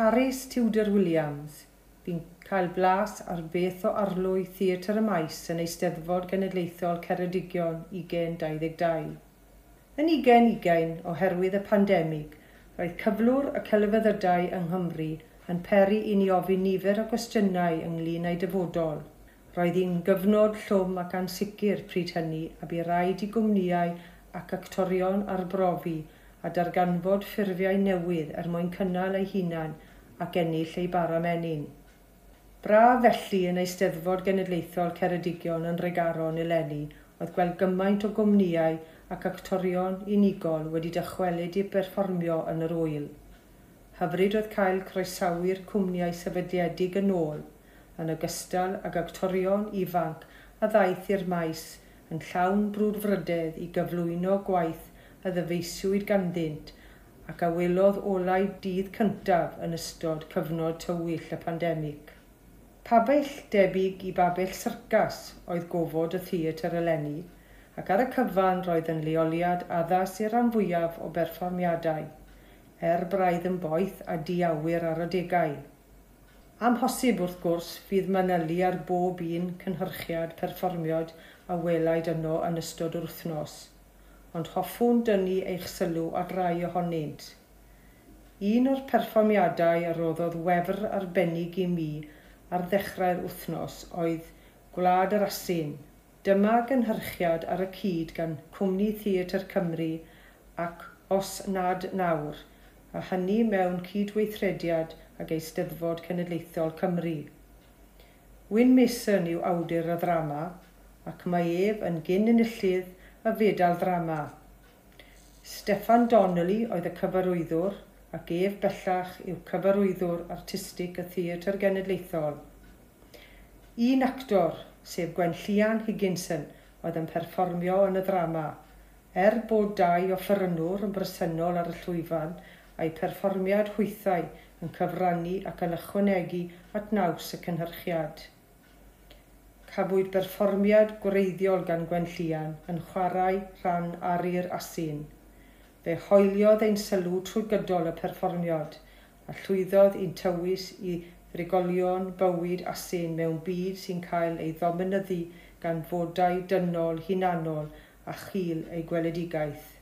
Carys Tudor Williams. Fi'n cael blas ar beth o arlwy Theatr y Maes yn Eisteddfod Genedlaethol Ceredigion 2022. Yn 2020, oherwydd y pandemig, roedd cyflwr y celfyddydau yng Nghymru yn peri i ni ofyn nifer o gwestiynau ynglyn â'i dyfodol. Roedd hi'n gyfnod llwm ac ansicr pryd hynny a bu rhaid i gwmnïau ac actorion arbrofi a darganfod ffurfiau newydd er mwyn cynnal eu hunain ac ennill ei baramenin. Bra felly yn ei steddfod genedlaethol Ceredigion yn Regaron eleni oedd gweld gymaint o gwmnïau ac actorion unigol wedi dychwelyd i berfformio yn yr wyl. Hyfryd oedd cael croesawu'r cwmniau sefydliedig yn ôl yn ogystal ag actorion ifanc a ddaeth i'r maes yn llawn brwdfrydedd i gyflwyno gwaith a ddyfeisiwyd ganddynt ac a welodd olau dydd cyntaf yn ystod cyfnod tywyll y pandemig. Pabell debyg i babell syrcas oedd gofod y theatr eleni, ac ar y cyfan roedd yn leoliad addas i'r rhan fwyaf o berfformiadau, er braidd yn boeth a diawyr ar adegau. Amhosib wrth gwrs fydd manylu ar bob un cynhyrchiad perfformiad a welaid yno yn ystod wrthnos – ond hoffwn dynnu eich sylw at rai ohonynt. Un o'r perfformiadau a roddodd wefr arbennig i mi ar ddechrau'r wythnos oedd Gwlad yr Asyn. Dyma gynhyrchiad ar y cyd gan Cwmni Theatr Cymru ac Os Nad Nawr, a hynny mewn cydweithrediad ag Eisteddfod Cenedlaethol Cymru. Wyn Mason yw awdur y ddrama ac mae ef yn gyn enillydd a fedal ddrama. Steffan Donnelly oedd y cyfarwyddwr ac ef bellach yw cyfarwyddwr artistig y Theatr Genedlaethol. Un actor, sef Gwen Llian Higginson, oedd yn perfformio yn y ddrama. Er bod dau o ffyrnwr yn bresennol ar y llwyfan, a'i perfformiad hwythau yn cyfrannu ac yn ychwanegu at naws y cynhyrchiad. Cafwyd berfformiad gwreiddiol gan Gwenllian yn chwarae rhan arir a. Fe hoeliodd ein sylw trwy gydol y perfformiad a llwyddodd i'n tywys i frigolion bywyd asyn mewn byd sy'n cael ei ddomenyddu gan fodau dynol hunanol a chil ei gweledigaeth.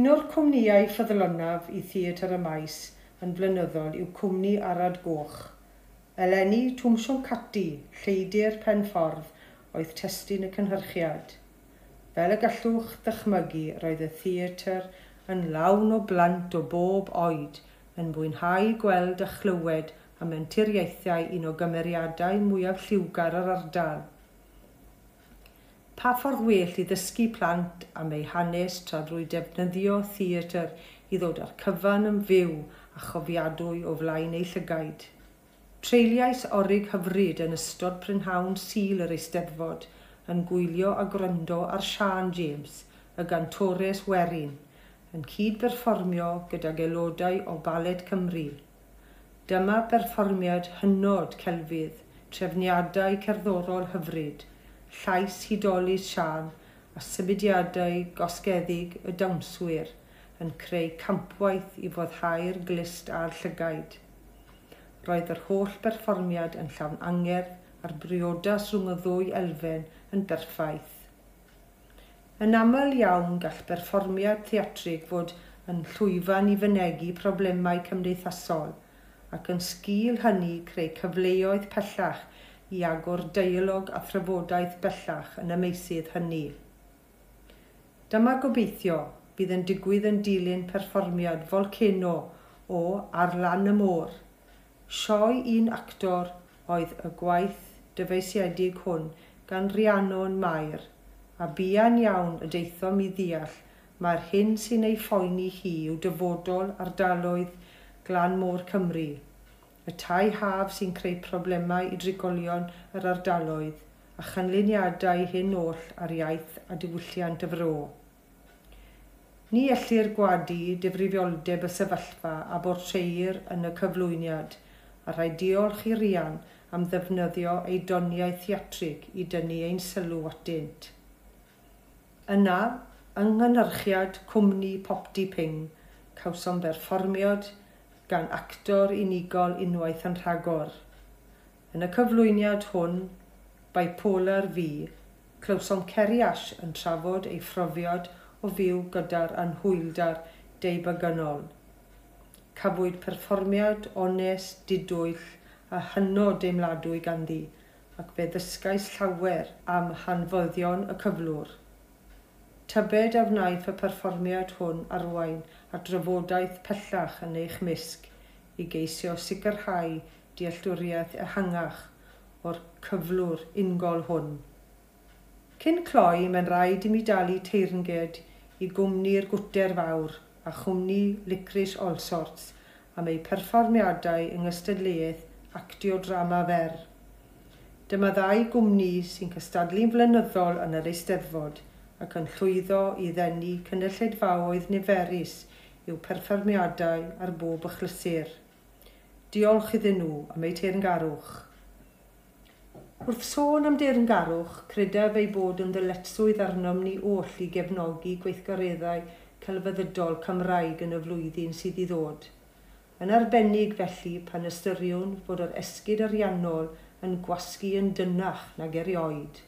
Un o'r cwmnïau ffyddlonaf i Theatr y Maes yn flynyddol yw Cwmni Arad Goch – Eleni Twmsion Cati, lleidi'r penffordd, oedd testyn y cynhyrchiad. Fel y gallwch ddychmygu, roedd y theatr yn lawn o blant o bob oed yn mwynhau gweld a chlywed am menturiaethau un o gymeriadau mwyaf lliwgar yr ardal. Pa ffordd well i ddysgu plant am ei hanes tra drwy defnyddio theatr i ddod â'r cyfan yn fyw a chofiadwy o flaen ei llygaid. Treuliais orig hyfryd yn ystod prynhawn sil yr Eisteddfod yn gwylio a gwrando ar Sian James, y gantores werin, yn cyd-berfformio gydag aelodau o Baled Cymru. Dyma berfformiad hynod celfydd, trefniadau cerddorol hyfryd, llais hudoli Sian a symudiadau gosgeddig y dawnswyr yn creu campwaith i foddhau'r glist a'r llygaid roedd yr holl berfformiad yn llawn angerdd a'r briodas rhwng y ddwy elfen yn berffaith. Yn aml iawn gall berfformiad theatrig fod yn llwyfan i fynegu problemau cymdeithasol ac yn sgil hynny creu cyfleoedd pellach i agor deialog a thrafodaeth bellach yn y meisydd hynny. Dyma gobeithio bydd yn digwydd yn dilyn perfformiad volcano o Ar lan y môr – Sioe un actor oedd y gwaith dyfeisiedig hwn gan Rhiannon Mair, a buan iawn y deithom i ddeall mae'r hyn sy'n ei phoeni hi yw dyfodol ardaloedd Glan Môr Cymru, y tai haf sy'n creu problemau i drigolion yr ardaloedd a chanlyniadau hyn oll ar iaith a diwylliant y fro. Ni ellir gwadu difrifioldeb y sefyllfa a bortreir yn y cyflwyniad – a rhaid diolch i rian am ddefnyddio ei doniau theatrig i dynnu ein sylw atynt. Yna, yng yngynyrchiad cwmni Popdi Ping, cawsom berfformiad gan actor unigol unwaith yn rhagor. Yn y cyflwyniad hwn, bipolar fi, clywsom Ceriash yn trafod ei phrofiad o fyw gyda'r anhwyldar deibygynol – Cafwyd perfformiad onest, didwyll a hynod deimladwy ganddi ac fe ddysgais llawer am hanfoddion y cyflwr. Tybed a wnaeth y perfformiad hwn arwain a drafodaeth pellach yn eich misg i geisio sicrhau dealltwriaeth ehangach o'r cyflwr ungol hwn. Cyn cloi, mae'n rhaid i mi dalu teirnged i gwmni'r gwter fawr – a chwmni licris all sorts am ei perfformiadau yng ngystadleuaeth actio drama fer. Dyma ddau gwmni sy'n cystadlu'n flynyddol yn yr Eisteddfod ac yn llwyddo i ddenu cynulleidfaoedd niferus i'w perfformiadau ar bob ychlysur. Diolch iddyn nhw am eu teyrngarwch. Wrth sôn am deyrngarwch, credaf ei bod yn ddyletswydd arnom ni oll i gefnogi gweithgareddau celfyddydol Cymraeg yn y flwyddyn sydd i ddod. Yn arbennig felly pan ystyriwn fod yr esgyd ariannol yn gwasgu yn dynach nag erioed.